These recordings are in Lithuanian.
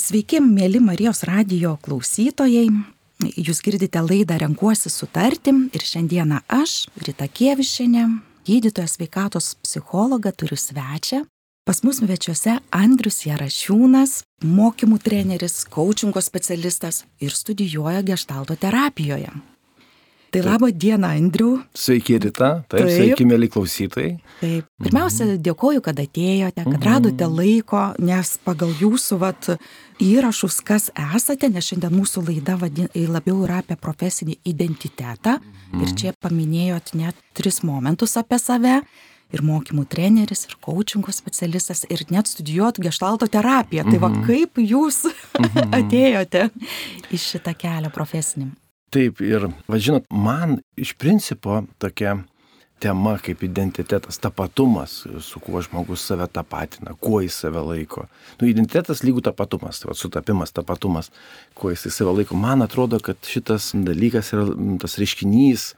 Sveiki, mėly Marijos radio klausytojai. Jūs girdite laidą Renkuosi sutarti ir šiandieną aš, Rita Kievišinė, gydytojas sveikatos psichologą, turiu svečią. Pas mus svečiuose Andrius Jarašiūnas, mokymų treneris, coachingo specialistas ir studijuoja gestalto terapijoje. Tai laba diena, Andriu. Sveiki, Rita. Taip, taip. sveiki, mėly klausytojai. Taip. Pirmiausia, mhm. dėkoju, kad atėjote, kad mhm. radote laiko, nes pagal jūsų vat, įrašus, kas esate, nes šiandien mūsų laida vadin, labiau yra apie profesinį identitetą. Mhm. Ir čia paminėjot net tris momentus apie save ir mokymų treneris, ir coachingo specialistas, ir net studijuot gestalto terapiją. Tai va kaip jūs atėjote į šitą kelią profesinį? Taip, ir, va žinot, man iš principo tokia tema kaip identitetas, tapatumas, su kuo žmogus save tapatina, kuo jis save laiko. Nu, identitetas lygų tapatumas, tai va, sutapimas, tapatumas, kuo jis save laiko. Man atrodo, kad šitas dalykas yra tas reiškinys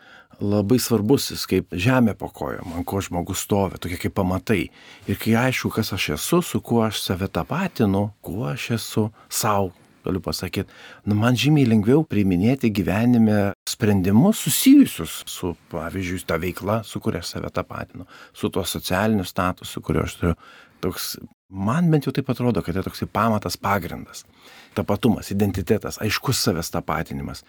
labai svarbus, jis kaip žemė po kojom, ant ko žmogus stovi, tokie kaip pamatai. Ir kai aišku, kas aš esu, su kuo aš save tapatinu, kuo aš esu savo, galiu pasakyti, nu, man žymiai lengviau priiminėti gyvenime sprendimus susijusius su, pavyzdžiui, ta veikla, su kuria save tapatinu, su tuo socialiniu statusu, kurio aš turiu. Toks, man bent jau taip atrodo, kad tai toks pamatas pagrindas tapatumas, identitetas, aiškus savęs tapatinimas.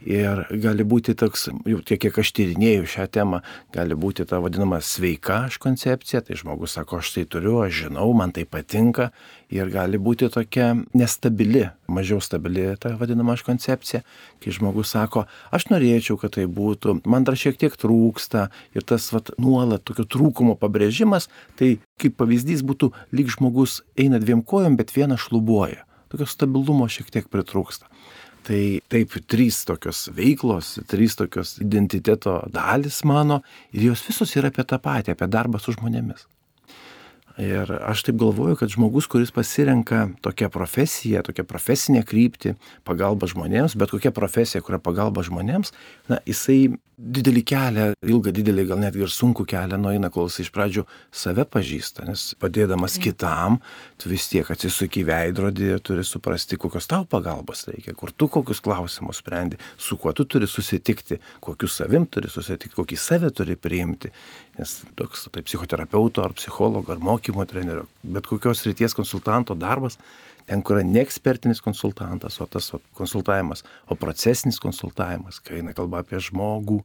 Ir gali būti toks, jau tiek kiek aš tyrinėjau šią temą, gali būti ta vadinama sveika aš koncepcija, tai žmogus sako, aš tai turiu, aš žinau, man tai patinka. Ir gali būti tokia nestabili, mažiau stabili ta vadinama aš koncepcija, kai žmogus sako, aš norėčiau, kad tai būtų, man dar šiek tiek trūksta. Ir tas vat, nuolat tokio trūkumo pabrėžimas, tai kaip pavyzdys būtų, lyg žmogus eina dviem kojom, bet vieną šlubuoja tokio stabilumo šiek tiek pritrūksta. Tai taip, trys tokios veiklos, trys tokios identiteto dalis mano ir jos visos yra apie tą patį, apie darbą su žmonėmis. Ir aš taip galvoju, kad žmogus, kuris pasirenka tokią profesiją, tokią profesinę kryptį, pagalba žmonėms, bet kokia profesija, kuria pagalba žmonėms, na, jisai didelį kelią, ilgą didelį, gal netgi ir sunkų kelią nueina, kol jis iš pradžių save pažįsta, nes padėdamas kitam, tu vis tiek atsisuki veidrodį ir turi suprasti, kokios tau pagalbos reikia, kur tu kokius klausimus sprendi, su kuo tu turi susitikti, kokiu savim turi susitikti, kokį save turi priimti. Nes toks tai psichoterapeuto ar psichologo ar mokymo trenerio, bet kokios ryties konsultanto darbas ten, kur yra ne ekspertinis konsultantas, o tas o, konsultavimas, o procesinis konsultavimas, kai eina kalba apie žmogų,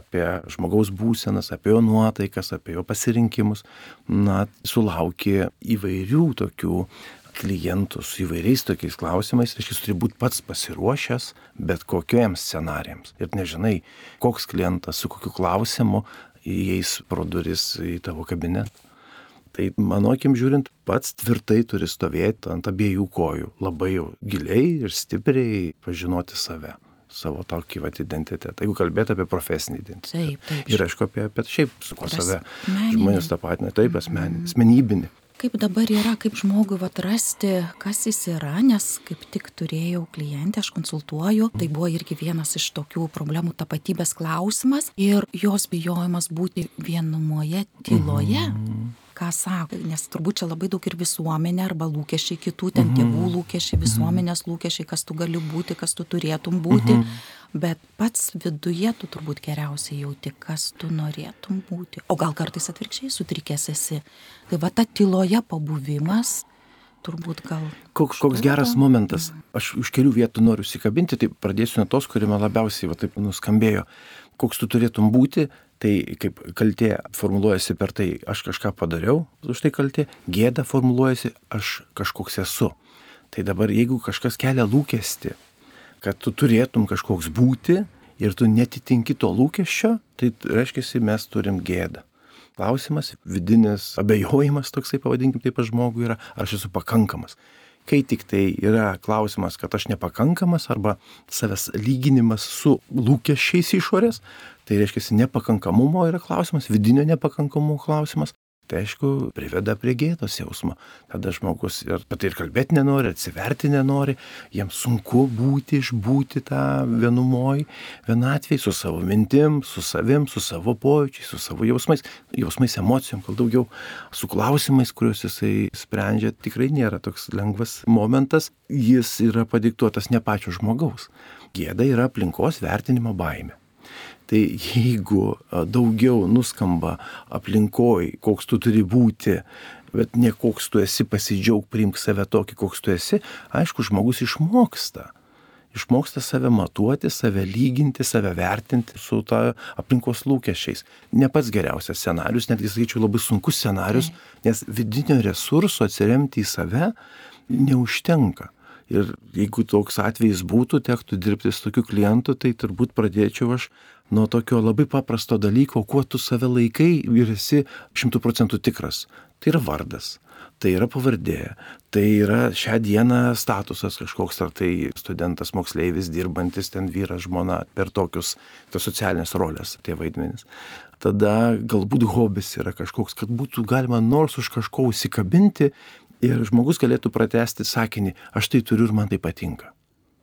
apie žmogaus būsenas, apie jo nuotaikas, apie jo pasirinkimus, na, sulaukia įvairių tokių klientų su įvairiais tokiais klausimais, reiškia, turi būti pats pasiruošęs bet kokiems scenarijams. Ir nežinai, koks klientas su kokiu klausimu įeis pro duris į tavo kabinetą. Tai mano akim žiūrint, pats tvirtai turi stovėti ant abiejų kojų, labai jau giliai ir stipriai pažinoti save savo tokį vat, identitetą. Jeigu kalbėt apie profesinį identitetą. Taip, taip. Ir aišku, apie, apie šiaip su kuo save žmonės tapatina, taip, asmeninį, mhm. asmenybinį. Kaip dabar yra, kaip žmogui atrasti, kas jis yra, nes kaip tik turėjau klientę, aš konsultuoju, tai buvo irgi vienas iš tokių problemų tapatybės klausimas ir jos bijojimas būti vienumoje tyloje. Ką sako nes turbūt čia labai daug ir visuomenė arba lūkesčiai kitų ten mhm. tėvų lūkesčiai mhm. visuomenės lūkesčiai kas tu gali būti kas tu turėtum būti mhm. bet pats viduje tu turbūt geriausiai jauti kas tu norėtum būti o gal kartais atvirkščiai sutrikęs esi tai va ta tyloje pabuvimas turbūt gal. Koks, koks geras momentas. Aš už kelių vietų noriu įsikabinti, tai pradėsiu nuo tos, kuri man labiausiai va, taip nuskambėjo. Koks tu turėtum būti, Tai kaip kaltė formuluojasi per tai, aš kažką padariau, už tai kaltė, gėda formuluojasi, aš kažkoks esu. Tai dabar jeigu kažkas kelia lūkesti, kad tu turėtum kažkoks būti ir tu netitinki to lūkesčio, tai reiškia, mes turim gėdą. Klausimas, vidinis abejojimas, toksai pavadinkim taip žmogui yra, ar aš esu pakankamas. Kai tik tai yra klausimas, kad aš nepakankamas arba savęs lyginimas su lūkesčiais išorės, tai reiškia nepakankamumo yra klausimas, vidinio nepakankamumo klausimas, Tai aišku, priveda prie gėdos jausmo. Tada žmogus ir apie tai ir kalbėti nenori, atsiverti nenori, jiems sunku būti, išbūti tą vienumoj, vienatvėj, su savo mintim, su savim, su savo pojūčiais, su savo jausmais, jausmais, emocijom, gal daugiau, su klausimais, kuriuos jisai sprendžia, tikrai nėra toks lengvas momentas, jis yra padiktuotas ne pačio žmogaus. Gėda yra aplinkos vertinimo baime. Tai jeigu daugiau nuskamba aplinkoj, koks tu turi būti, bet ne koks tu esi, pasidžiaug, priimk save tokį, koks tu esi, aišku, žmogus išmoksta. Išmoksta save matuoti, save lyginti, save vertinti su ta aplinkos lūkesčiais. Ne pats geriausias scenarius, netgi sakyčiau labai sunkus scenarius, nes vidinio resurso atsiremti į save neužtenka. Ir jeigu toks atvejis būtų, tektų dirbti su tokiu klientu, tai turbūt pradėčiau aš nuo tokio labai paprasto dalyko, kuo tu save laikai ir esi šimtų procentų tikras. Tai yra vardas, tai yra pavardė, tai yra šią dieną statusas kažkoks, ar tai studentas, moksleivis, dirbantis ten vyras, žmona, per tokius, tas socialinės rolės, tie vaidmenys. Tada galbūt hobis yra kažkoks, kad būtų galima nors už kažko užsikabinti ir žmogus galėtų pratesti sakinį, aš tai turiu ir man tai patinka.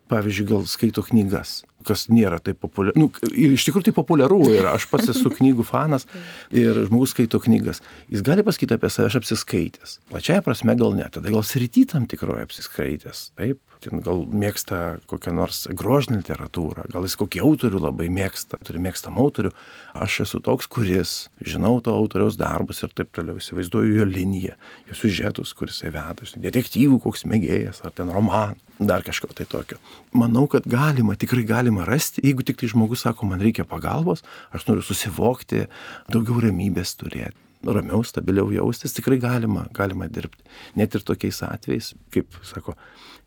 Pavyzdžiui, gal skaito knygas, kas nėra taip populiaru. Nu, iš tikrųjų tai populiaru yra, aš pats esu knygų fanas ir žmogus skaito knygas. Jis gali pasakyti apie save, aš apsiskaitęs. Plačiaja prasme gal ne, tada gal srity tam tikroje apsiskaitęs. Taip, ten gal mėgsta kokią nors grožinę literatūrą, gal jis kokį autorių labai mėgsta, turi mėgstamą autorių. Aš esu toks, kuris žinau to autoriaus darbus ir taip toliau, įsivaizduoju jo liniją, jo sužetus, kuris įveda, detektyvų koks mėgėjas ar ten roman, dar kažko tai tokio. Manau, kad galima, tikrai galima rasti, jeigu tik tai žmogus sako, man reikia pagalbos, aš noriu susivokti, daugiau ramybės turėti ramiau, stabiliau jaustis, tikrai galima, galima dirbti. Net ir tokiais atvejais, kaip sako,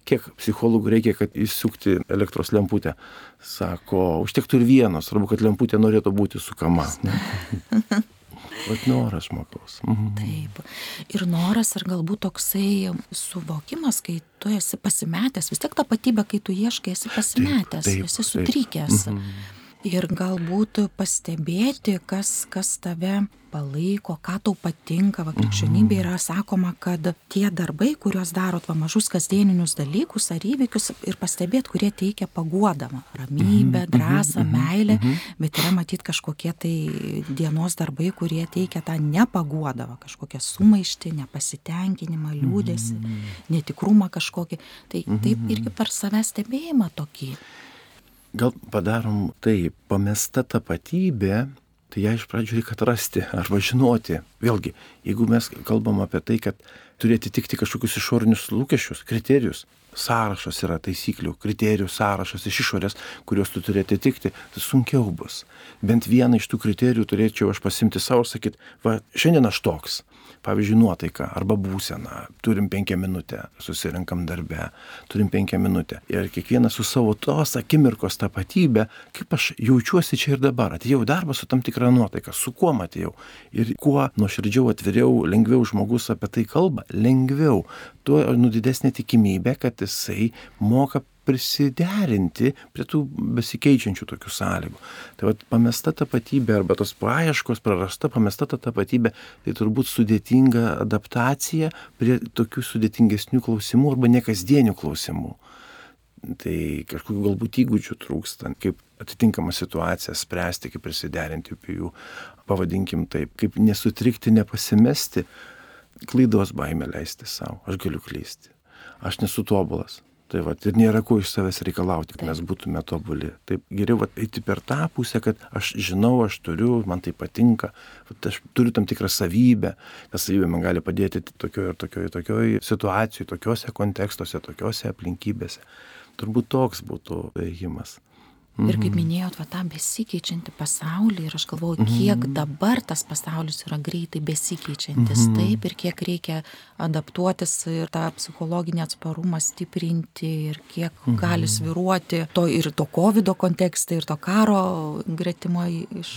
kiek psichologų reikia, kad įsukti elektros lemputę. Sako, užtektų ir vienos, svarbu, kad lemputė norėtų būti sukama. Vat noras žmogaus. Mhm. Taip. Ir noras, ar galbūt toksai suvokimas, kai tu esi pasimetęs, vis tiek tapatybė, kai tu ieškai, esi pasimetęs, taip, taip, esi sutrykęs. Taip. Mhm ir galbūt pastebėti, kas, kas tave palaiko, ką tau patinka. Va, krikščionybė yra sakoma, kad tie darbai, kuriuos darot, va, mažus kasdieninius dalykus ar įvykius ir pastebėt, kurie teikia paguodamą, ramybę, mhm, drąsą, mhm, meilę, mhm. bet yra matyti kažkokie tai dienos darbai, kurie teikia tą nepaguodavą, kažkokią sumaištį, nepasitenkinimą, liūdėsi, netikrumą kažkokį. Tai taip irgi per savęs stebėjimą tokį. Gal padarom taip, pamesta tapatybė, tai ją iš pradžių reikia atrasti arba žinoti. Vėlgi, jeigu mes kalbam apie tai, kad turi atitikti kažkokius išorinius lūkesčius, kriterijus, sąrašas yra taisyklių, kriterijų sąrašas iš išorės, kuriuos tu turi atitikti, tai sunkiau bus. Bent vieną iš tų kriterijų turėčiau aš pasimti savo ir sakyti, va, šiandien aš toks pavyzdžiui, nuotaika arba būsena. Turim penkią minutę, susirinkam darbe, turim penkią minutę. Ir kiekvienas su savo tos akimirkos tapatybė, kaip aš jaučiuosi čia ir dabar. Atėjau į darbą su tam tikra nuotaika, su kuo atėjau. Ir kuo nuoširdžiau, atviriau, lengviau žmogus apie tai kalba, lengviau, tuo nu didesnė tikimybė, kad jisai moka prisiderinti prie tų besikeičiančių tokių sąlygų. Tai vad pamesta tapatybė arba tos paieškos, prarasta pamesta ta tapatybė, tai turbūt sudėtinga adaptacija prie tokių sudėtingesnių klausimų arba nekasdienių klausimų. Tai kažkokių galbūt įgūdžių trūksta, kaip atitinkamą situaciją spręsti, kaip prisiderinti prie jų, pavadinkim taip, kaip nesutrikti, nepasimesti, klaidos baimę leisti savo, aš galiu klysti, aš nesu tobulas, Tai va, ir nėra ko iš savęs reikalauti, kad mes būtume tobuli. Taip geriau va, eiti per tą pusę, kad aš žinau, aš turiu, man tai patinka, va, aš turiu tam tikrą savybę, ta savybė man gali padėti tokioje ir tokioje, tokioje situacijoje, tokiuose kontekstuose, tokiuose aplinkybėse. Turbūt toks būtų ėjimas. Ir kaip mhm. minėjot, va tą besikeičiantį pasaulį ir aš galvoju, kiek mhm. dabar tas pasaulis yra greitai besikeičiantis, mhm. taip, ir kiek reikia adaptuotis ir tą psichologinį atsparumą stiprinti ir kiek gali sviruoti to ir to COVID kontekste, ir to karo gretimo iš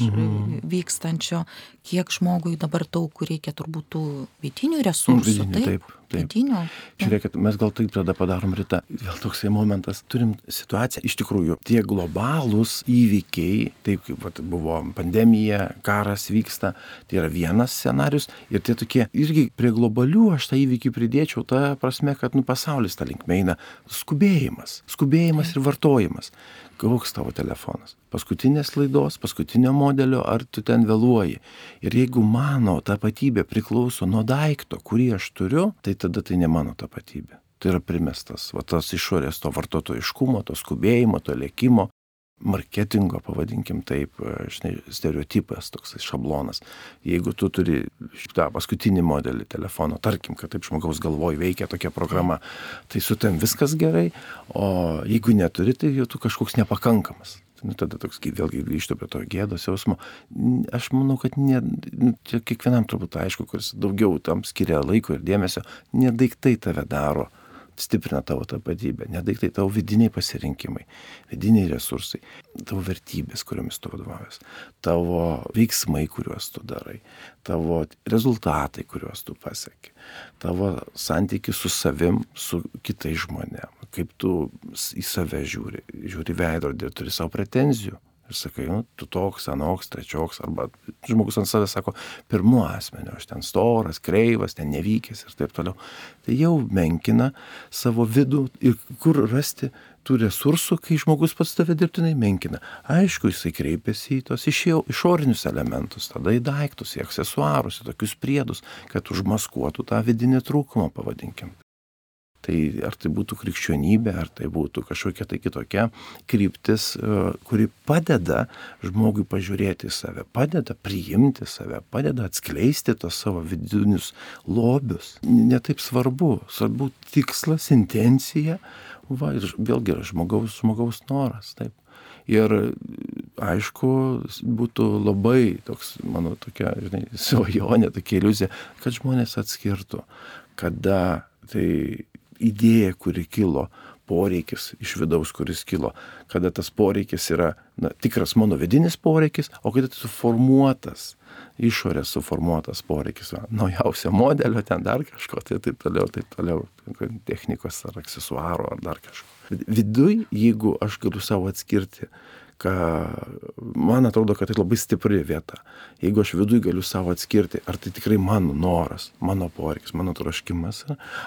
vykstančio, kiek žmogui dabar daug reikia turbūt tų vidinių resursų. Taip taip. Vidinio. Žiūrėkit, mes gal taip tada padarom rytą. Vėl toksai momentas. Turim situaciją, iš tikrųjų, tie globalūs įvykiai, taip kaip vat, buvo pandemija, karas vyksta, tai yra vienas scenarius ir tie tokie irgi prie globalių aš tą įvykį pridėčiau, ta prasme, kad nu, pasaulis tą linkmę eina. Skubėjimas. Skubėjimas ir vartojimas koks tavo telefonas? Paskutinės laidos paskutinio modelio ar tu ten vėluoji? Ir jeigu mano tapatybė priklauso nuo daikto kurį aš turiu tai tada tai ne mano tapatybė. Tai yra primestas va tas išorės to vartotojiškumo to skubėjimo to lėkimo marketingo, pavadinkim taip, žinai, stereotipas, toks šablonas. Jeigu tu turi tą paskutinį modelį telefono, tarkim, kad taip žmogaus galvoj veikia tokia programa, tai su tam viskas gerai, o jeigu neturi, tai jau tu kažkoks nepakankamas. Nu, tada toks, vėlgi grįžtu prie to gėdos jausmo. Aš manau, kad ne, nu, kiekvienam turbūt aišku, kuris daugiau tam skiria laiko ir dėmesio, nedaiktai tave daro stiprina tavo tapatybę, ne daiktai, tavo vidiniai pasirinkimai, vidiniai resursai, tavo vertybės, kuriomis tu vadovavęs, tavo veiksmai, kuriuos tu darai, tavo rezultatai, kuriuos tu pasieki, tavo santykis su savim, su kitais žmonėmis, kaip tu į save žiūri, žiūri veidrodį ir turi savo pretenzijų ir sakai, nu, tu toks, anoks, trečioks, arba žmogus ant savęs sako, pirmu asmeniu, aš ten storas, kreivas, ten nevykęs ir taip toliau. Tai jau menkina savo vidų ir kur rasti tų resursų, kai žmogus pats tave dirbtinai menkina. Aišku, jisai kreipiasi į tos išorinius elementus, tada į daiktus, į aksesuarus, į tokius priedus, kad užmaskuotų tą vidinį trūkumą, pavadinkim. Tai ar tai būtų krikščionybė, ar tai būtų kažkokia tai kitokia kryptis, e, kuri padeda žmogui pažiūrėti į save, padeda priimti save, padeda atskleisti tos savo vidinius lobius. Netaip svarbu, svarbu tikslas, intencija, va, ir vėlgi yra žmogaus, žmogaus noras. Taip. Ir aišku, būtų labai toks, mano tokia, žinai, svajonė, tokia iliuzija, kad žmonės atskirtų, kada tai idėja, kuri kilo, poreikis iš vidaus, kuris kilo, kada tas poreikis yra na, tikras mano vidinis poreikis, o kada tai suformuotas, išorės suformuotas poreikis, va, naujausio modelio, ten dar kažko, tai taip toliau, taip toliau, technikos ar aksesuaro ar dar kažko. Viduj, jeigu aš galiu savo atskirti ką man atrodo, kad tai labai stipri vieta. Jeigu aš viduje galiu savo atskirti, ar tai tikrai mano noras, mano poreikis, mano troškimas,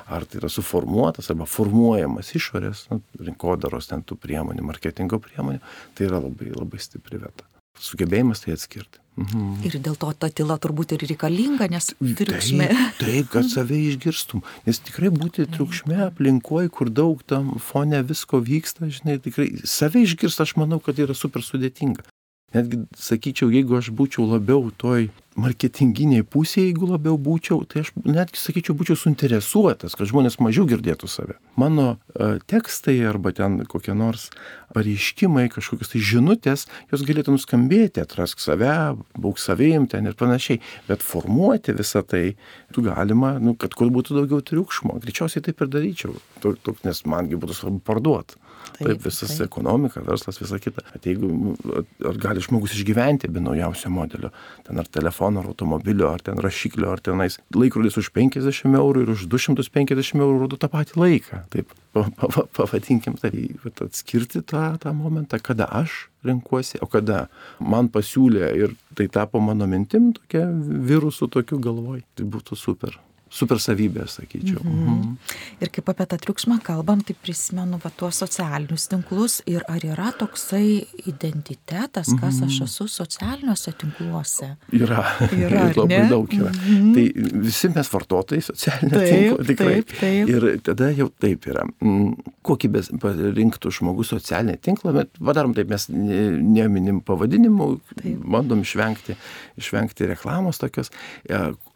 ar tai yra suformuotas arba formuojamas išorės, nu, rinkodaros ten tų priemonių, marketingo priemonių, tai yra labai, labai stipri vieta. Sugebėjimas tai atskirti. Mhm. Ir dėl to ta tyla turbūt ir reikalinga, nes triukšme. Taip, taip, kad save išgirstum. Nes tikrai būti triukšme aplinkoje, kur daug tam fone visko vyksta, žinai, tikrai save išgirsti, aš manau, kad yra super sudėtinga. Netgi sakyčiau, jeigu aš būčiau labiau toj marketinginiai pusėje, jeigu labiau būčiau, tai aš netgi sakyčiau, būčiau suinteresuotas, kad žmonės mažiau girdėtų save. Mano uh, tekstai arba ten kokie nors pareiškimai, kažkokios tai žinutės, jos galėtų nuskambėti, atrask save, būk savim ten ir panašiai, bet formuoti visą tai, tu galima, nu, kad kur būtų daugiau triukšmo, greičiausiai taip ir daryčiau, nes mangi būtų svarbu parduoti. Taip, taip visas taip. ekonomika, verslas, visa kita. At jeigu, ar gali žmogus išgyventi be naujausio modelio, ten ar telefono, ar automobilio, ar ten rašiklio, ar tenais laikrodis už 50 eurų ir už 250 eurų rodo tą patį laiką. Taip, pavadinkim tai, atskirti tą, tą momentą, kada aš renkuosi, o kada man pasiūlė ir tai tapo mano mintim, tokia virusų tokiu galvoj. Tai būtų super super savybė, sakyčiau. Mhm. Mhm. Ir kaip apie tą triukšmą kalbam, tai prisimenu va, tuos socialinius tinklus ir ar yra toksai identitetas, kas mhm. aš esu socialiniuose tinkluose. Yra, yra labai ne? daug yra. Mhm. Tai visi mes vartotojai socialinio taip, tinklo, tikrai. Taip, taip. Ir tada jau taip yra. Mm, kokį rinktų žmogus socialinį tinklą, bet padarom taip, mes neminim pavadinimų, taip. bandom išvengti, išvengti reklamos tokios.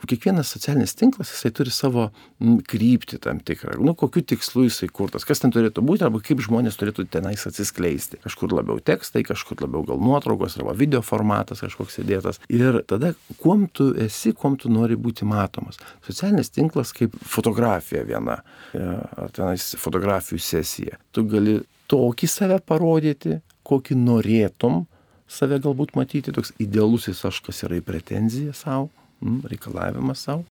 Kiekvienas socialinis tinklas, jisai turi savo kryptį tam tikrą, nu, kokiu tikslu jisai kurtas, kas ten turėtų būti, arba kaip žmonės turėtų tenais atsiskleisti. Kažkur labiau tekstai, kažkur labiau gal nuotraukos, arba video formatas kažkoks įdėtas. Ir tada, kuom tu esi, kuom tu nori būti matomas. Socialinis tinklas kaip fotografija viena, e, ar tenais fotografijų sesija. Tu gali tokį save parodyti, kokį norėtum save galbūt matyti, toks idealusis aš, kas yra į pretenziją savo, reikalavimas savo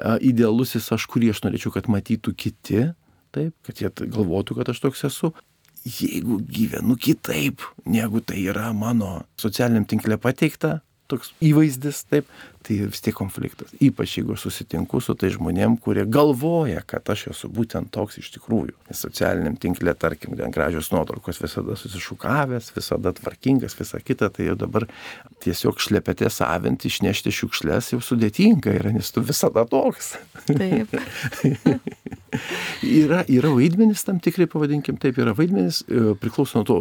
idealusis aš, kurį aš norėčiau, kad matytų kiti, taip, kad jie galvotų, kad aš toks esu. Jeigu gyvenu kitaip, negu tai yra mano socialiniam tinkle pateikta, toks įvaizdis, taip, tai vis tiek konfliktas. Ypač jeigu susitinku su tai žmonėm, kurie galvoja, kad aš esu būtent toks iš tikrųjų. Socialiniam tinklė, tarkim, ten gražios nuotraukos visada susišukavęs, visada tvarkingas, visa kita, tai jau dabar tiesiog šlepetė savinti, išnešti šiukšlės jau sudėtinga yra, nes tu visada toks. Taip. yra, yra vaidmenis tam tikrai, pavadinkim, taip yra vaidmenis, e, priklauso nuo to,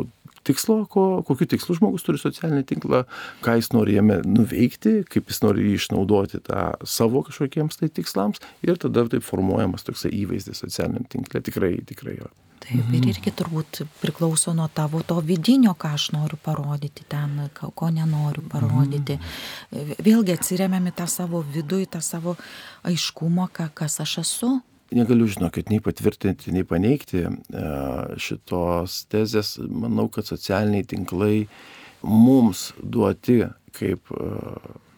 tikslo, ko, kokiu tikslu žmogus turi socialinį tinklą, ką jis nori jame nuveikti, kaip jis nori jį išnaudoti tą savo kažkokiems tai tikslams ir tada taip formuojamas toksai įvaizdis socialiniam tinklė. Tikrai, tikrai yra. Taip, ir irgi turbūt priklauso nuo tavo to vidinio, ką aš noriu parodyti ten, ko nenoriu parodyti. Mhm. Vėlgi atsiriamėme tą savo vidų, į tą savo aiškumą, kas aš esu negaliu žinokit nei patvirtinti, nei paneigti e, šitos tezės. Manau, kad socialiniai tinklai mums duoti kaip e,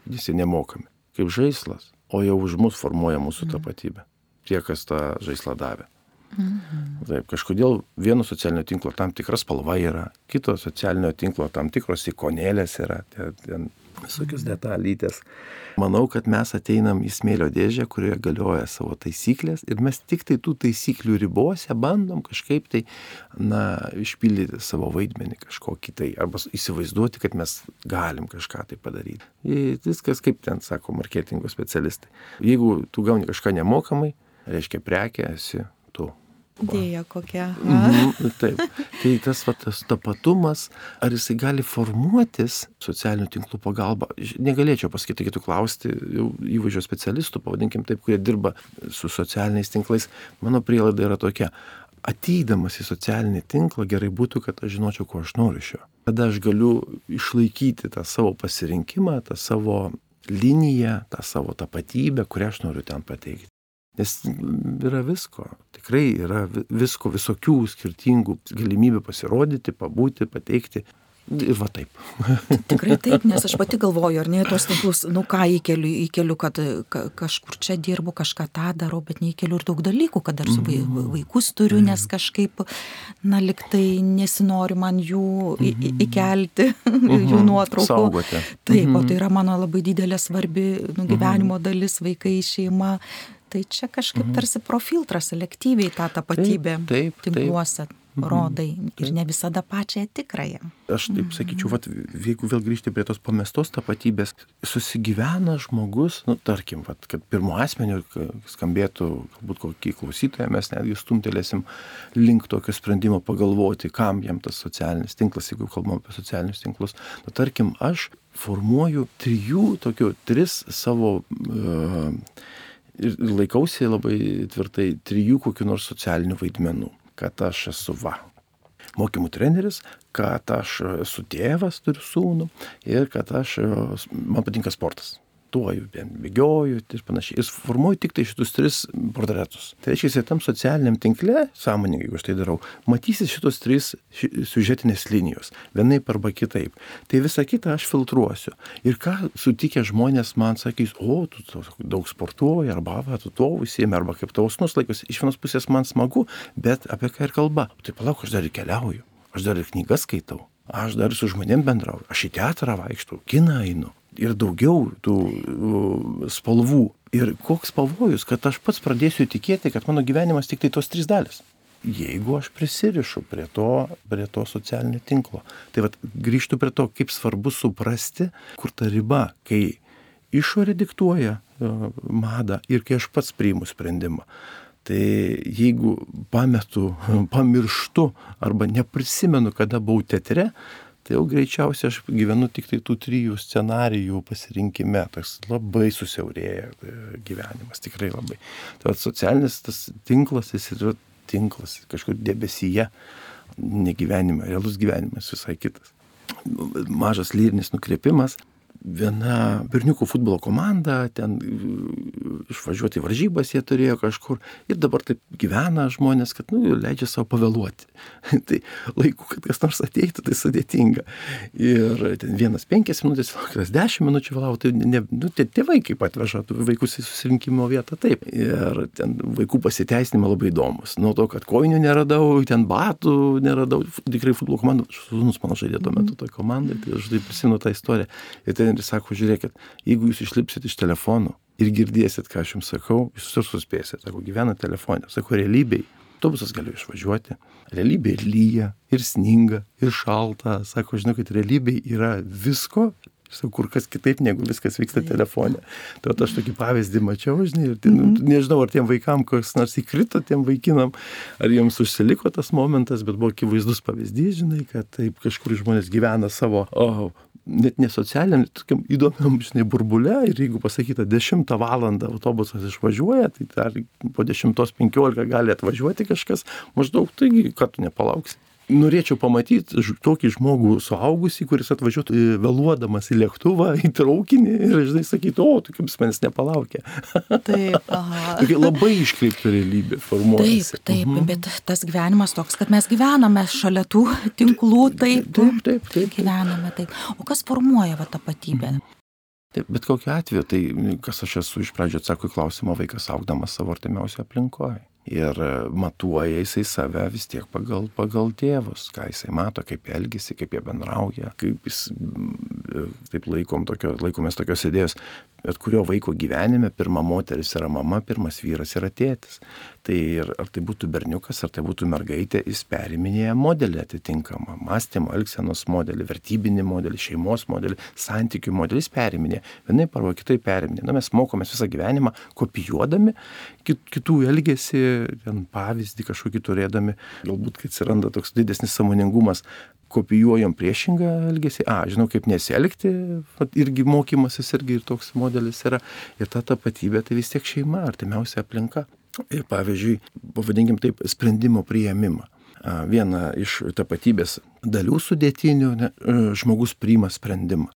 visi nemokami, kaip žaislas, o jau už mus formuoja mūsų mhm. tapatybę. Tie, kas tą žaislą davė. Mhm. Taip, kažkodėl vieno socialinio tinklo tam tikras spalva yra, kito socialinio tinklo tam tikros ikonėlės yra, ten visokios detalytės. Manau, kad mes ateinam į smėlio dėžę, kurioje galioja savo taisyklės ir mes tik tai tų taisyklių ribose bandom kažkaip tai, na, išpildyti savo vaidmenį kažkokį tai, arba įsivaizduoti, kad mes galim kažką tai padaryti. Ir viskas, kaip ten sako marketingo specialistai. Jeigu tu gauni kažką nemokamai, reiškia prekė esi. Dėja kokia. Mhm, taip. Tai tas, va, tas tapatumas, ar jisai gali formuotis socialinių tinklų pagalba, negalėčiau pasakyti, reikėtų klausti įvaizdžio specialistų, pavadinkim taip, kurie dirba su socialiniais tinklais. Mano prielaida yra tokia. Ateidamas į socialinį tinklą gerai būtų, kad aš žinočiau, ko aš noriu iš jo. Tada aš galiu išlaikyti tą savo pasirinkimą, tą savo liniją, tą savo tapatybę, kurią aš noriu ten pateikti. Nes yra visko, tikrai yra visko, visokių skirtingų galimybių pasirodyti, pabūti, pateikti. Ir va taip. Tikrai taip, nes aš pati galvoju, ar ne, tos tinklus, nu ką įkeliu, įkeliu, kad ka, kažkur čia dirbu, kažką tą darau, bet neįkeliu ir daug dalykų, kad dar su mhm. vaikus turiu, nes kažkaip, na, liktai nesinori man jų į, į, mhm. įkelti, jų mhm. nuotraukų. Saugoti. Taip, o tai yra mano labai didelė svarbi nu, gyvenimo dalis, vaikai, šeima, tai čia kažkaip mhm. tarsi profiltrą selektyviai tą tapatybę taip, taip, tinkluose taip. Mhm. rodai ir ne visada pačią tikrąją. Aš taip mhm. sakyčiau, vat, jeigu vėl grįžti prie tos pamestos tapatybės, susigyvena žmogus, nu, tarkim, vat, kad pirmo asmeniu skambėtų, galbūt kokį klausytoją mes netgi stumtelėsim link tokio sprendimo pagalvoti, kam jam tas socialinis tinklas, jeigu kalbam apie socialinius tinklus. Nu, tarkim, aš formuoju trijų, tokių, tris savo uh, ir laikausi labai tvirtai trijų kokių nors socialinių vaidmenų. Kad aš esu va, mokymų treneris, kad aš esu tėvas, turiu sūnų ir kad aš, man patinka sportas sportuoju, bėgioju ir panašiai. Jis formuoju tik tai šitus tris portretus. Tai reiškia, tam socialiniam tinkle, sąmoningai, jeigu aš tai darau, matysis šitos trys ši, siužetinės linijos, vienaip arba kitaip. Tai visą kitą aš filtruosiu. Ir ką sutikę žmonės man sakys, o, tu daug sportuoji, arba va, tu to užsiemi, arba kaip tavo snus laikosi. Iš vienos pusės man smagu, bet apie ką ir kalba. Tai palauk, aš dar ir keliauju, aš dar ir knygas skaitau. Aš dar su žmonėm bendrauju, aš į teatrą vaikštau, kiną einu, ir daugiau tų spalvų. Ir koks pavojus, kad aš pats pradėsiu tikėti, kad mano gyvenimas tik tai tos trys dalis. Jeigu aš prisirišu prie to, prie to socialinio tinklo. Tai vad grįžtų prie to, kaip svarbu suprasti, kur ta riba, kai išorė diktuoja uh, madą ir kai aš pats priimu sprendimą. Tai jeigu pametu, pamirštu arba neprisimenu, kada buvau teatre, tai jau greičiausiai aš gyvenu tik tai tų trijų scenarijų pasirinkime, toks labai susiaurėja e, gyvenimas, tikrai labai. Tai socialinis tas tinklas, jis yra tinklas kažkur debesyje, negyvenime, realus gyvenimas visai kitas. Mažas lyrinis nukreipimas. Viena berniukų futbolo komanda, ten išvažiuoti į varžybas jie turėjo kažkur ir dabar taip gyvena žmonės, kad, nu, leidžia savo pavėluoti. tai laiku, kad kas nors ateitų, tai sudėtinga. Ir ten vienas penkias minutės, kitas dešimt minučių vėlavo, tai ne, nu, tie tėvai kaip atveža vaikus į susirinkimo vietą, taip. Ir ten vaikų pasiteisinimai labai įdomus. Nuo to, kad kojinių neradau, ten batų neradau, tikrai futbolo komanda, sūnus mano žaidė tuo metu toje komandoje, tai aš taip prisimenu tą istoriją. Ir ten ir sako, žiūrėkit, jeigu jūs išlipsit iš telefonų ir girdėsit, ką aš jums sakau, jūs ir suspėsit, sako, gyvena telefonė, sako, realybėj. Autobusas gali išvažiuoti, realybė ir lyja, ir sninga, ir šalta. Sako, žinau, kad realybėj yra visko, Sakau, kur kas kitaip, negu viskas vyksta telefone. Tai aš tokį pavyzdį mačiau, žinai, ir ten, mm -hmm. nežinau, ar tiem vaikam kas nors įkrito, tiem vaikinam, ar jiems užsiliko tas momentas, bet buvo akivaizdus pavyzdys, žinai, kad taip kažkur žmonės gyvena savo, o, net ne socialiniam, tokiam įdomiam, žinai, burbule ir jeigu pasakyta 10 valandą autobusas išvažiuoja, tai dar po 10.15 gali atvažiuoti kažkas, maždaug taigi, kad tu nepalauksi norėčiau pamatyt tokį žmogų suaugusį, kuris atvažiuotų vėluodamas į lėktuvą, į traukinį ir, žinai, sakytų, o, tu kaip jis manęs nepalaukė. Taip, aha. Tokia labai iškreipta realybė formuojasi. Taip, taip, mhm. bet tas gyvenimas toks, kad mes gyvename šalia tų tinklų, taip, taip, taip, taip. gyvename taip. O kas formuoja va tapatybę? Mhm. Taip, bet kokiu atveju, tai kas aš esu iš pradžio atsako į klausimą, vaikas augdamas savo artimiausioje aplinkoje ir matuoja jisai save vis tiek pagal, pagal tėvus, ką jisai mato, kaip elgesi, kaip jie bendrauja, kaip jis, taip laikom tokio, laikomės tokios idėjos, bet kurio vaiko gyvenime pirma moteris yra mama, pirmas vyras yra tėtis. Tai ir, ar tai būtų berniukas, ar tai būtų mergaitė, jis periminėja modelį atitinkamą, mąstymo, elgsenos modelį, vertybinį modelį, šeimos modelį, santykių modelį, jis periminėja. Vienai arba kitai periminėja. Na, mes mokomės visą gyvenimą kopijuodami kitų elgesį, pavyzdį kažkokį turėdami, galbūt, kai atsiranda toks didesnis samoningumas, kopijuojam priešingą elgesį, a, žinau kaip nesielgti, irgi mokymasis irgi ir toks modelis yra, ir ta tapatybė tai vis tiek šeima, artimiausia aplinka. Ir pavyzdžiui, pavadinkim taip, sprendimo prieimimą. Viena iš tapatybės dalių sudėtinių ne, žmogus priima sprendimą.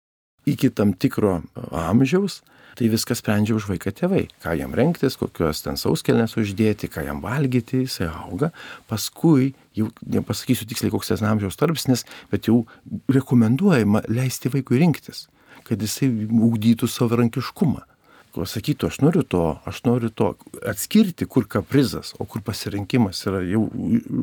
Iki tam tikro amžiaus tai viską sprendžia už vaiką tėvai. Ką jam renktis, kokios ten sauskelnes uždėti, ką jam valgyti, jisai auga. Paskui, jau nepasakysiu tiksliai, koks tas amžiaus tarpsnis, bet jau rekomenduojama leisti vaikui rinktis, kad jisai ugdytų savarankiškumą sakytų, aš noriu to, aš noriu to, atskirti, kur kaprizas, o kur pasirinkimas yra jau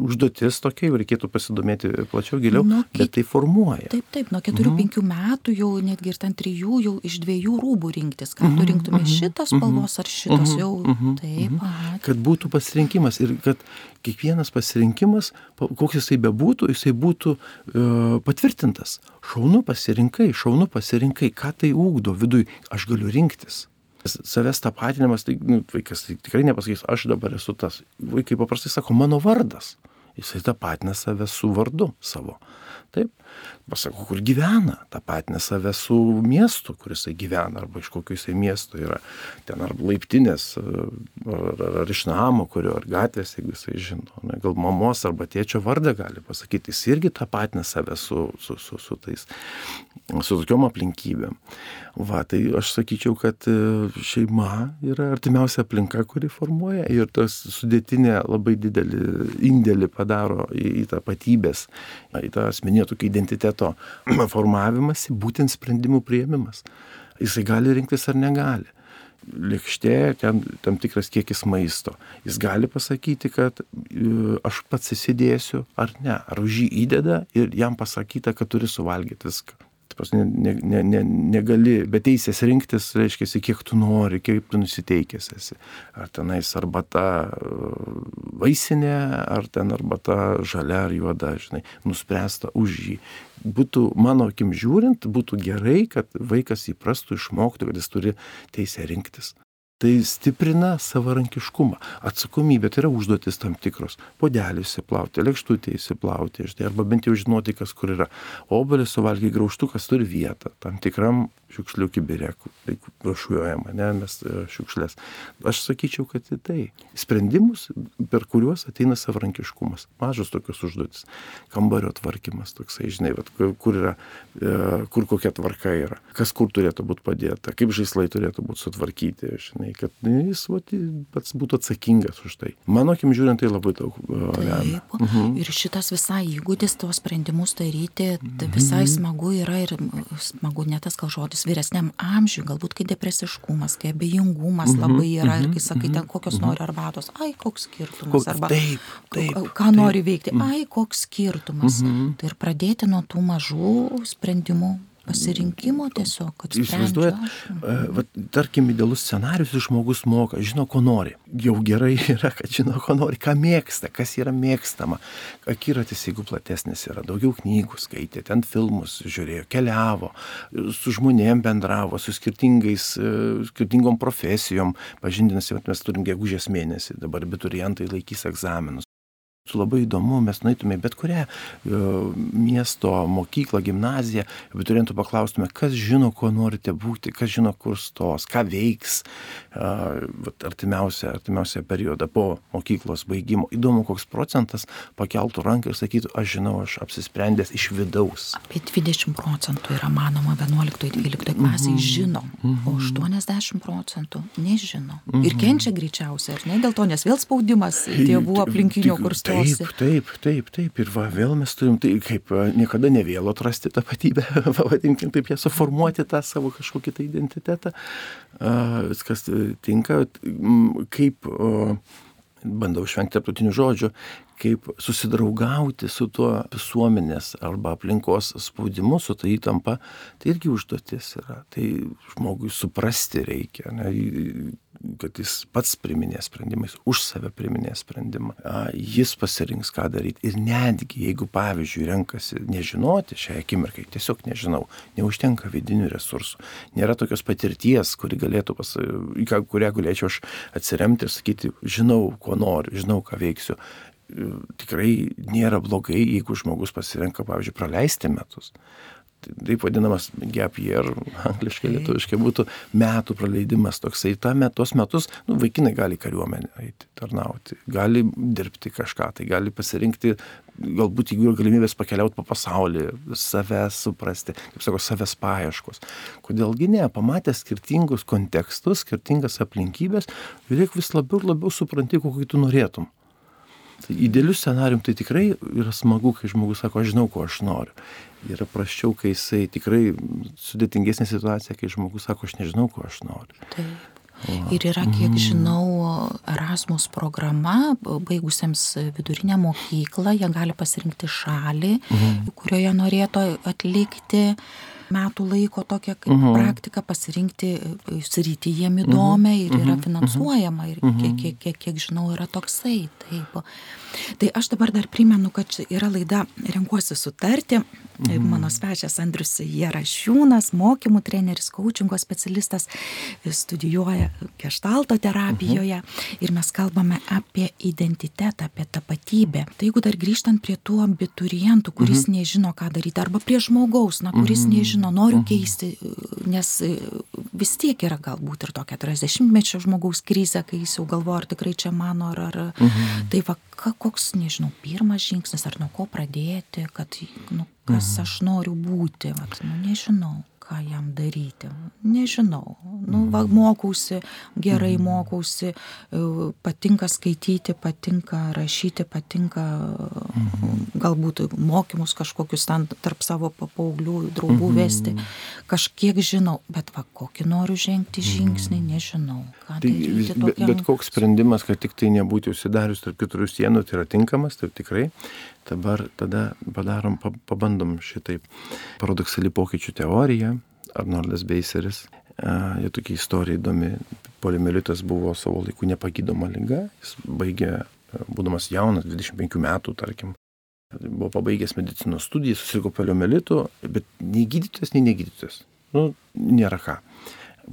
užduotis tokia, jau reikėtų pasidomėti plačiau giliau, nu, bet tai formuoja. Taip, taip, nuo 4-5 mhm. metų jau netgi ir ten 3 jau iš dviejų rūbų rinktis, ką mhm. tu rinktumė mhm. šitas mhm. spalvos ar šitas mhm. jau. Mhm. Taip, mhm. aha. Kad būtų pasirinkimas ir kad kiekvienas pasirinkimas, koks jisai bebūtų, jisai būtų e, patvirtintas. Šaunu pasirinkai, šaunu pasirinkai, ką tai ūkdo viduj, aš galiu rinktis savęs tapatinimas, tai nu, vaikas tai tikrai nepasakys, aš dabar esu tas. Vaikai paprastai sako, mano vardas. Jisai tapatina save su vardu savo. Taip, pasako, kur gyvena, tapatina save su miestu, kur jisai gyvena, arba iš kokio jisai miesto yra, ten ar laiptinės, ar, ar iš namo, kurio, ar gatvės, jeigu jisai žino, ne, gal mamos arba tėčio vardą gali pasakyti, jis irgi tapatina save su, su, su, su tais, su tokiom aplinkybėm. Va, tai aš sakyčiau, kad e, šeima yra artimiausia aplinka, kuri formuoja ir tas sudėtinė labai didelį indėlį padaro į, į tą patybės, į tą asmeninio tokio identiteto formavimąsi, būtent sprendimų prieimimas. Jisai gali rinktis ar negali lėkštė, ten tam tikras kiekis maisto. Jis gali pasakyti, kad e, aš pats įsidėsiu ar ne, ar už jį įdeda ir jam pasakyta, kad turi suvalgyti viską ne, ne, ne, negali be teisės rinktis, reiškia, kiek tu nori, kaip tu nusiteikęs esi. Ar tenais arbata uh, vaisinė, ar ten arbata žalia ar juoda, žinai, nuspręsta už jį. Būtų, mano akim žiūrint, būtų gerai, kad vaikas įprastų, išmoktų, kad jis turi teisę rinktis tai stiprina savarankiškumą. Atsakomybė tai yra užduotis tam tikros. Podelį įsiplauti, lėkštutį įsiplauti, žinai, arba bent jau žinoti, kas kur yra. Obelis suvalgiai graužtukas turi vietą tam tikram šiukšlių kibirė, tai rašuojama, ne, mes e, šiukšlės. Aš sakyčiau, kad į tai sprendimus, per kuriuos ateina savarankiškumas. Mažos tokios užduotis. Kambario tvarkymas toksai, žinai, vat, kur yra, e, kur kokia tvarka yra, kas kur turėtų būti padėta, kaip žaislai turėtų būti sutvarkyti, žinai, kad jis vat, pats būtų atsakingas už tai. Mano akim žiūrint, tai labai daug e, lemia. Mhm. Ir šitas visai įgūdis tuos sprendimus daryti, tai visai mhm. smagu yra ir smagu ne tas gal žodis vyresniam amžiui, galbūt kai depresiškumas, kai abejingumas mhm. labai yra ir kai mhm, sakai ten kokios mhm. nori arbatos, ai koks skirtumas, arba taip, taip, ką taip. nori veikti, ai koks skirtumas. Mhm. Tai ir pradėti nuo tų mažų sprendimų pasirinkimo tiesiog, kad įsivaizduojat, uh, tarkim, idealus scenarius žmogus moka, žino, ko nori. Jau gerai yra, kad žino, ko nori, ką mėgsta, kas yra mėgstama. Akiratis, jeigu platesnis yra, daugiau knygų skaitė, ten filmus žiūrėjo, keliavo, su žmonėm bendravo, su skirtingais, e, skirtingom profesijom, pažindinasi, mes turim gegužės mėnesį, dabar abiturientai laikys egzaminus labai įdomu, mes nueitume bet kurią e, miesto mokyklą, gimnaziją, abiturientų paklaustume, kas žino, kuo norite būti, kas žino, kur stos, ką veiks artimiausią, artimiausią periodą po mokyklos baigimo. Įdomu, koks procentas pakeltų ranką ir sakytų, aš žinau, aš apsisprendęs iš vidaus. Apie 20 procentų yra manoma 11-12 klasiai mhm. žino, o 80 procentų nežino. Ir kenčia greičiausiai, ar ne dėl to, nes vėl spaudimas tėvų aplinkinių, kur stovi Taip, taip, taip, taip. Ir va, vėl mes turim tai kaip niekada nevėlo atrasti tapatybę, pavadinkim taip, ją suformuoti tą savo kažkokį tai identitetą. Viskas tinka, kaip, bandau išvengti tarptautinių žodžių, kaip susidraugauti su tuo visuomenės arba aplinkos spaudimu, su ta įtampa, tai irgi užduotis yra. Tai žmogui suprasti reikia, ne, kad jis pats priminės sprendimais, už save priminės sprendimą. Jis pasirinks, ką daryti. Ir netgi, jeigu, pavyzdžiui, renkasi nežinoti šią akimirką, tiesiog nežinau, neužtenka vidinių resursų, nėra tokios patirties, kuri galėtų, pas, kurią galėčiau aš atsiremti ir sakyti, žinau, ko noriu, žinau, ką veiksiu, tikrai nėra blogai, jeigu žmogus pasirenka, pavyzdžiui, praleisti metus. Taip vadinamas gap year, angliškai, lietuviškai būtų metų praleidimas toksai. Ta metus metus, nu, vaikinai gali kariuomenę eiti, tarnauti, gali dirbti kažką, tai gali pasirinkti, galbūt jeigu yra galimybės pakeliauti po pasaulį, save suprasti, kaip sako, savęs paieškos. Kodėlgi ne, pamatęs skirtingus kontekstus, skirtingas aplinkybės, reikia vis labiau ir labiau supranti, kokį tu norėtum. Tai idealiu scenarium tai tikrai yra smagu, kai žmogus sako, aš žinau, ko aš noriu. Yra praščiau, kai jisai tikrai sudėtingesnė situacija, kai žmogus sako, aš nežinau, ko aš noriu. Taip. Ir yra, kiek mhm. žinau, Erasmus programa, baigusiems vidurinę mokyklą, jie gali pasirinkti šalį, mhm. kurioje norėtų atlikti metų laiko tokią kaip uh mhm. -huh. praktiką pasirinkti e, sritį jiem įdomią ir yra mhm. finansuojama ir kiek, kiek, kiek, kiek žinau yra toksai. Taip. Tai aš dabar dar primenu, kad yra laida Renkuosi sutarti. Mhm. Mano svečias Andrius Jerašiūnas, mokymų treneris, coachingo specialistas, studijuoja gestalto terapijoje mhm. ir mes kalbame apie identitetą, apie tapatybę. Tai jeigu dar grįžtant prie tų abiturientų, kuris mhm. nežino, ką daryti, arba prie žmogaus, na, kuris mhm. Nežino, noriu mhm. keisti, nes vis tiek yra galbūt ir tokia 30-mečio žmogaus krizė, kai jis jau galvoja, ar tikrai čia mano, ar... ar mhm. Tai va, koks, nežinau, pirmas žingsnis, ar nuo ko pradėti, kad, nu, kas mhm. aš noriu būti, vat, nu, nežinau ką jam daryti. Nežinau. Nu, va, mokausi, gerai mhm. mokausi, e, patinka skaityti, patinka rašyti, patinka mhm. galbūt mokymus kažkokius ten tarp savo paauglių, draugų mhm. vesti. Kažkiek žinau, bet va, kokį noriu žengti žingsnį, nežinau. Tai, daryti, bet, bet koks sprendimas, kad tik tai nebūti užsidarius tarp keturių sienų, tai yra tinkamas, tai tikrai. Dabar tada padarom, pabandom šitaip. Paradoksali pokyčių teorija, Arnoldas Beiseris. Jie tokia istorija įdomi. Polimielitas buvo savo laiku nepagydoma lyga. Jis baigė, būdamas jaunas, 25 metų, tarkim, buvo pabaigęs medicinos studijas, susirgo poliomielitu, bet nei gydytojas, nei negydytojas. Nu, nėra ką.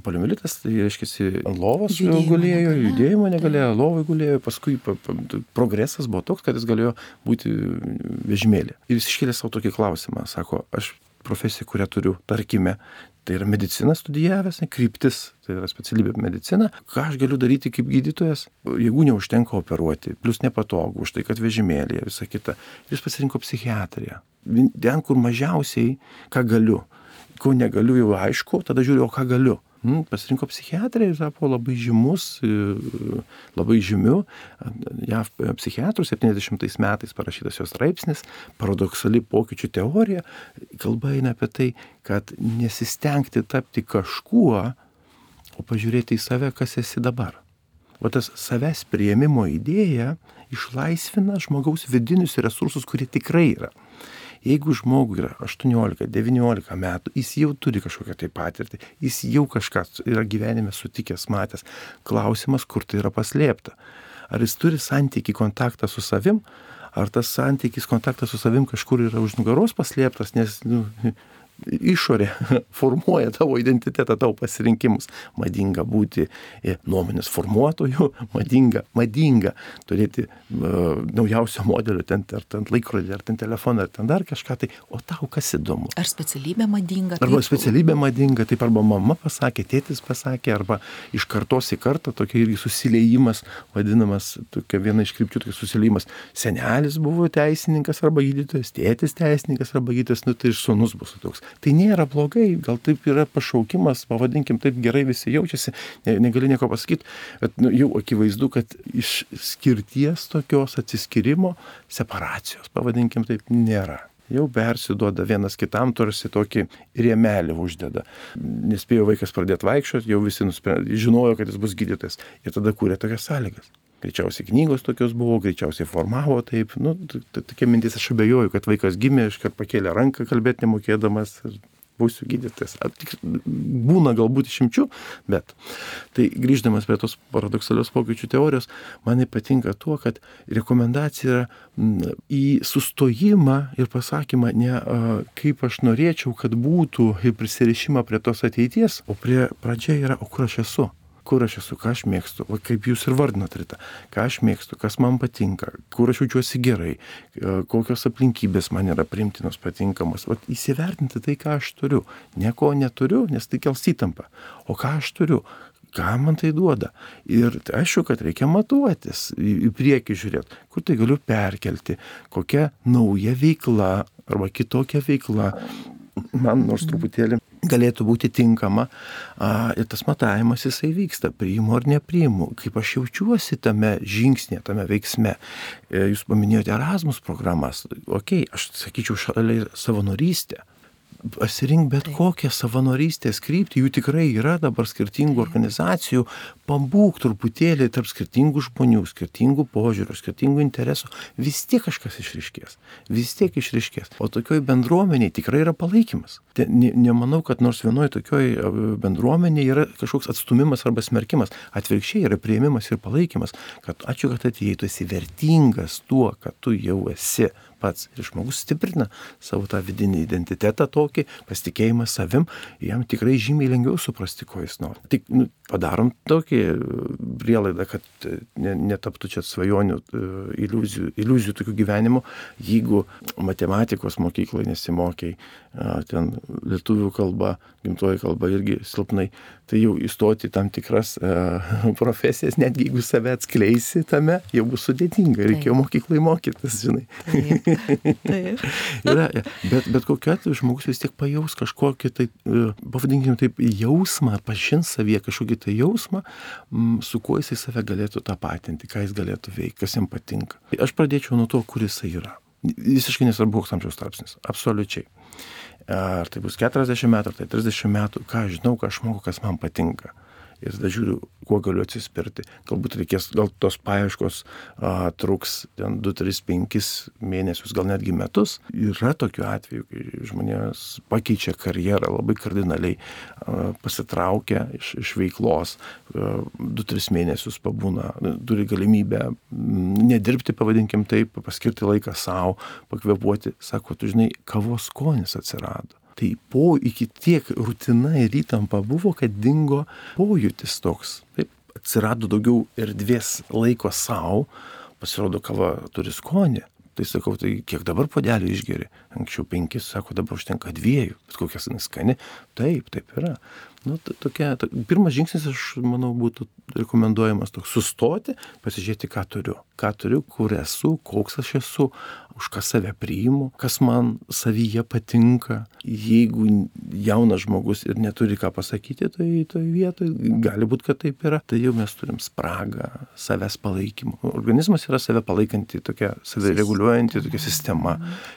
Poliomielitas, tai reiškia, ant lovos judėjimo gulėjo, negalėjo. judėjimo negalėjo, lovai gulėjo, paskui pa, pa, progresas buvo toks, kad jis galėjo būti vežimėlė. Ir jis iškėlė savo tokį klausimą, sako, aš profesiją, kurią turiu, tarkime, tai yra medicina studijavęs, ne, kryptis, tai yra specialybė medicina, ką aš galiu daryti kaip gydytojas, jeigu neužtenka operuoti, plus nepatogu, už tai, kad vežimėlėje, visa kita. Jis pasirinko psichiatriją. Ten, kur mažiausiai, ką galiu. Ko negaliu jau aišku, tada žiūriu, o ką galiu. Hmm, pasirinko psichiatrą ir tapo labai žymus, e, labai žymiu. JAV psichiatrų 70 metais parašytas jos straipsnis, paradoksali pokyčių teorija. Kalba eina apie tai, kad nesistengti tapti kažkuo, o pažiūrėti į save, kas esi dabar. O tas savęs prieimimo idėja išlaisvina žmogaus vidinius resursus, kurie tikrai yra. Jeigu žmogui yra 18-19 metų, jis jau turi kažkokią tai patirtį, jis jau kažką yra gyvenime sutikęs, matęs. Klausimas, kur tai yra paslėpta. Ar jis turi santyki kontaktą su savim, ar tas santykis kontaktas su savim kažkur yra už nugaros paslėptas, nes nu, išorė formuoja tavo identitetą, tavo pasirinkimus. Madinga būti e, nuomonės formuotoju, madinga, madinga turėti uh, naujausio modelio, ten, ar ten laikrodį, ar ten telefoną, ar ten dar kažką, tai o tau kas įdomu. Ar specialybė madinga? Arba taip. specialybė madinga, taip arba mama pasakė, tėtis pasakė, arba iš kartos į kartą tokia irgi susiliejimas, vadinamas, tokia viena iš krypčių, tokia susiliejimas. Senelis buvo teisininkas arba gydytojas, tėtis teisininkas arba gydytojas, nu tai ir sunus bus toks tai nėra blogai, gal taip yra pašaukimas, pavadinkim, taip gerai visi jaučiasi, ne, negali nieko pasakyti, bet nu, jau akivaizdu, kad iš skirties tokios atsiskirimo, separacijos, pavadinkim taip, nėra jau persiduoda vienas kitam, tarsi tokį rėmelį uždeda. Nespėjo vaikas pradėti vaikščioti, jau visi nusprendė, žinojo, kad jis bus gydytojas ir tada kūrė tokias sąlygas. Greičiausiai knygos tokios buvo, greičiausiai formavo taip. Nu, tokia mintis aš abejoju, kad vaikas gimė, iškart pakėlė ranką kalbėti nemokėdamas ir būsiu gydytojas. Būna galbūt išimčių, bet tai grįždamas prie tos paradoksalios pokyčių teorijos, man patinka tuo, kad rekomendacija yra į sustojimą ir pasakymą ne kaip aš norėčiau, kad būtų ir prisirišimą prie tos ateities, o prie pradžia yra, o kur aš esu kur aš esu, ką aš mėgstu, o kaip jūs ir vardinat rytą, ką aš mėgstu, kas man patinka, kur aš jaučiuosi gerai, e, kokios aplinkybės man yra primtinos, patinkamos. O įsivertinti tai, ką aš turiu. Nieko neturiu, nes tai kels įtampą. O ką aš turiu, ką man tai duoda. Ir tai aišku, kad reikia matuotis, į priekį žiūrėti, kur tai galiu perkelti, kokia nauja veikla arba kitokia veikla man nors truputėlį galėtų būti tinkama a, ir tas matavimas jisai vyksta, priimu ar nepriimu, kaip aš jaučiuosi tame žingsnė, tame veiksme. E, jūs paminėjote Erasmus programas, okei, okay, aš sakyčiau šalia savanorystė. Pasirink bet kokią savanorystės kryptį, jų tikrai yra dabar skirtingų organizacijų, pabūk truputėlį tarp skirtingų žmonių, skirtingų požiūrių, skirtingų interesų, vis tiek kažkas išriškės, vis tiek išriškės. O tokioj bendruomeniai tikrai yra palaikymas. Ne, nemanau, kad nors vienoje tokioje bendruomenėje yra kažkoks atstumimas arba smerkimas. Atvirkščiai yra prieimimas ir palaikymas, kad ačiū, kad atėjai, tu esi vertingas tuo, kad tu jau esi pats. Ir žmogus stiprina savo tą vidinį identitetą tokį, pasitikėjimą savim, jam tikrai žymiai lengviau suprasti, ko jis nori. Tik nu, padarom tokį e, prielaidą, kad e, ne, netaptų čia svajonių e, iliuzijų, iliuzijų tokių gyvenimo, jeigu matematikos mokykloje nesimokiai, ten lietuvių kalba, gimtoji kalba irgi silpnai, tai jau įstoti tam tikras uh, profesijas, netgi jeigu save atskleisi tame, jau bus sudėtinga, reikėjo mokyklai mokytis, žinai. Taip. Taip. Yra, bet, bet kokiu atveju žmogus vis tiek pajaus kažkokį tai, pavadinkime taip, jausmą, pažins savyje kažkokį tai jausmą, su kuo jisai save galėtų tą patinti, ką jis galėtų veikti, kas jam patinka. Aš pradėčiau nuo to, kur jisai yra. Visiškai nesvarbu, koks amžiaus tarpsnis. Absoliučiai ar tai bus 40 metų, ar tai 30 metų, ką aš žinau, ką aš moku, kas man patinka ir tada žiūriu, kuo galiu atsispirti. Galbūt reikės, gal tos paieškos a, truks ten 2, 3, 5 mėnesius, gal netgi metus. Yra tokių atvejų, kai žmonės pakeičia karjerą labai kardinaliai, a, pasitraukia iš, iš veiklos, 2-3 mėnesius pabūna, turi galimybę nedirbti, pavadinkim taip, paskirti laiką savo, pakvepuoti. Sako, tu žinai, kavos skonis atsirado Tai po iki tiek rutina ir įtampa buvo, kad dingo pojūtis toks. Taip, atsirado daugiau erdvės laiko savo, pasirodo, kava turi skonį. Tai sakau, tai kiek dabar podelių išgeri? Anksčiau penkis, sako, dabar užtenka dviejų. Bet kokias skani. Taip, taip yra. Nu, tokia, to, pirmas žingsnis, aš manau, būtų rekomenduojamas toks sustoti, pasižiūrėti, ką turiu. Ką turiu, kur esu, koks aš esu, už ką save priimu, kas man savyje patinka. Jeigu jaunas žmogus ir neturi ką pasakyti toje toj vietoje, gali būti, kad taip yra, tai jau mes turim spragą savęs palaikymo. Organizmas yra save palaikanti tokia, save reguliuojanti tokia sistema.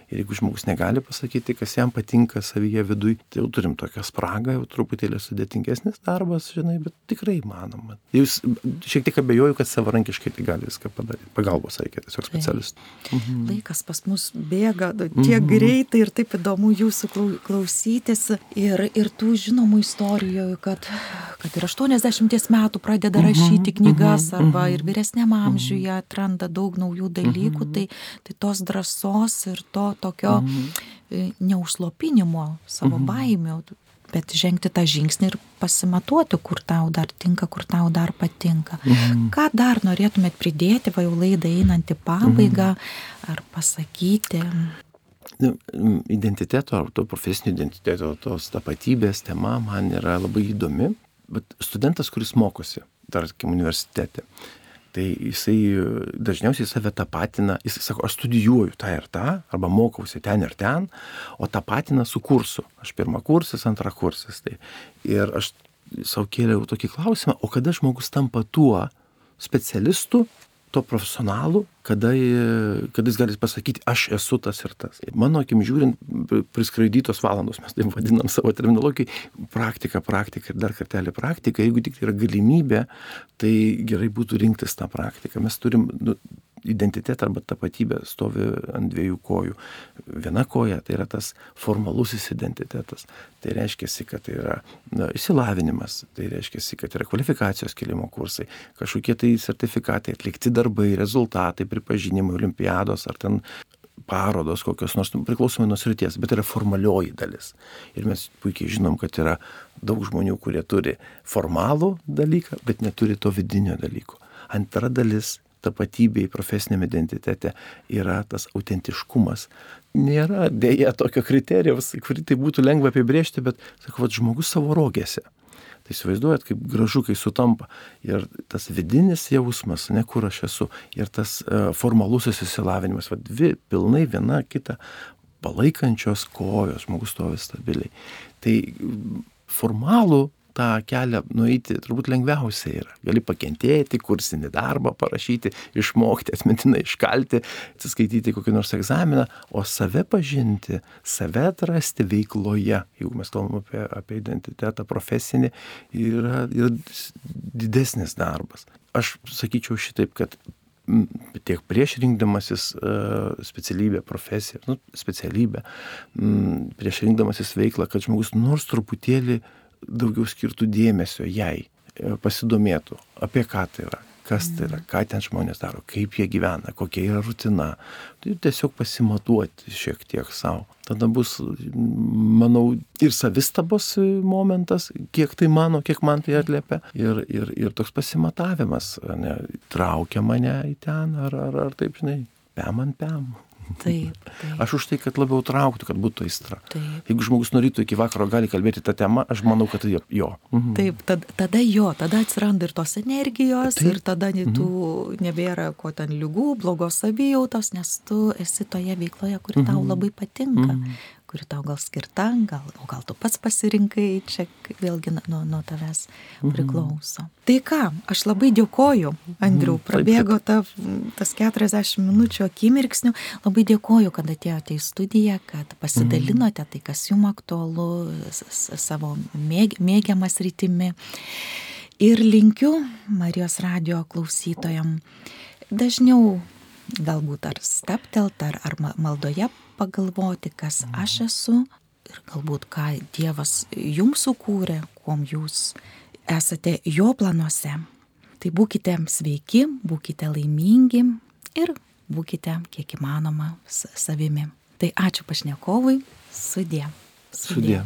Ir jeigu žmogus negali pasakyti, kas jam patinka savyje viduje, tai jau turim tokią spragą, jau truputėlį sudėtingesnis darbas, žinai, bet tikrai įmanoma. Jūs šiek tiek abejoju, kad savarankiškai tai gali viską padaryti. Pagalbos reikia tiesiog specialistų. Mhm. Laikas pas mus bėga tiek mhm. greitai ir taip įdomu jūsų klausytis. Ir, ir tų žinomų istorijų, kad, kad ir 80 metų pradeda mhm. rašyti knygas mhm. arba ir vyresniam mhm. amžiuje atranda daug naujų dalykų, mhm. tai, tai tos drąsos ir to tokio mhm. neužslopinimo savo mhm. baimių bet žengti tą žingsnį ir pasimatuoti, kur tau dar tinka, kur tau dar patinka. Mhm. Ką dar norėtumėt pridėti, va jau laidą einant į pabaigą, mhm. ar pasakyti? Nu, identiteto, ar to profesinio identiteto, tos tapatybės tema man yra labai įdomi, bet studentas, kuris mokosi, tarkim, universitete, tai jisai dažniausiai save tapatina, jisai sako, aš studijuoju tą ir tą, arba mokausi ten ir ten, o tapatina su kursu. Aš pirmą kursas, antrą kursas. Tai. Ir aš savo kėliau tokį klausimą, o kada žmogus tampa tuo specialistu, to profesionalu, kada, kada jis gali pasakyti, aš esu tas ir tas. Mano akim žiūrint, priskraidytos valandos, mes taip vadinam savo terminologijai, praktika, praktika ir dar kartelį praktika, jeigu tik yra galimybė, tai gerai būtų rinktis tą praktiką. Mes turim nu, identitetą arba tapatybę stovi ant dviejų kojų. Viena koja tai yra tas formalusis identitetas. Tai reiškia, kad tai yra na, išsilavinimas, tai reiškia, kad yra kvalifikacijos kelimo kursai, kažkokie tai sertifikatai, atlikti darbai, rezultatai, pripažinimai, olimpiados ar ten parodos kokios nors, nu, priklausomai nuo srities, bet yra formalioji dalis. Ir mes puikiai žinom, kad yra daug žmonių, kurie turi formalų dalyką, bet neturi to vidinio dalyko. Antra dalis tapatybėj, profesiniam identitete yra tas autentiškumas. Nėra dėja tokio kriterijaus, kurį tai būtų lengva apibriežti, bet, sakau, žmogus savo rogėse. Tai įsivaizduojat, kaip gražu, kai sutampa. Ir tas vidinis jausmas, ne kur aš esu, ir tas uh, formalusis įsilavinimas, va, dvi pilnai viena kita palaikančios kojos, žmogus stovi stabiliai. Tai formalų tą kelią nueiti turbūt lengviausia yra. Gali pakentėti, kursinį darbą parašyti, išmokti, atmintinai iškalti, atsiskaityti kokį nors egzaminą, o save pažinti, save atrasti veikloje, jeigu mes kalbame apie, apie identitetą profesinį, yra, yra didesnis darbas. Aš sakyčiau šitaip, kad tiek prieš rinkdamasis uh, specialybę, profesiją, nu, specialybę, prieš rinkdamasis veiklą, kad žmogus nors truputėlį daugiau skirtų dėmesio jai, e, pasidomėtų, apie ką tai yra, kas tai yra, ką ten žmonės daro, kaip jie gyvena, kokia yra rutina. Tai tiesiog pasimatuoti šiek tiek savo. Tada bus, manau, ir savistabos momentas, kiek tai mano, kiek man tai atliepia. Ir, ir, ir toks pasimatavimas, ne, traukia mane į ten, ar, ar, ar taip, žinai, pem ant pem. Taip, taip. Aš už tai, kad labiau trauktų, kad būtų aistra. Taip. Jeigu žmogus norėtų iki vakaro gali kalbėti tą temą, aš manau, kad tai jo. Mhm. Taip, tad, tada jo, tada atsiranda ir tos energijos, taip. ir tada mhm. tų nebėra ko ten lygų, blogos savijautos, nes tu esi toje veikloje, kuri mhm. tau labai patinka. Mhm kuri tau gal skirta, gal, o gal tu pats pasirinkai, čia vėlgi nuo, nuo tavęs mhm. priklauso. Mhm. Tai ką, aš labai dėkoju, Andriu, mhm. prabėgo ta, tas 40 minučių akimirksnių, labai dėkoju, kad atėjote į studiją, kad pasidalinote mhm. tai, kas jums aktualu, savo mėg, mėgiamas rytimi. Ir linkiu Marijos radio klausytojam dažniau galbūt ar staptelt, ar, ar maldoje pagalvoti, kas aš esu ir galbūt ką Dievas jums sukūrė, kuom jūs esate jo planuose. Tai būkite sveiki, būkite laimingi ir būkite kiek įmanoma savimi. Tai ačiū pašnekovui, sudė. Sudė. sudė.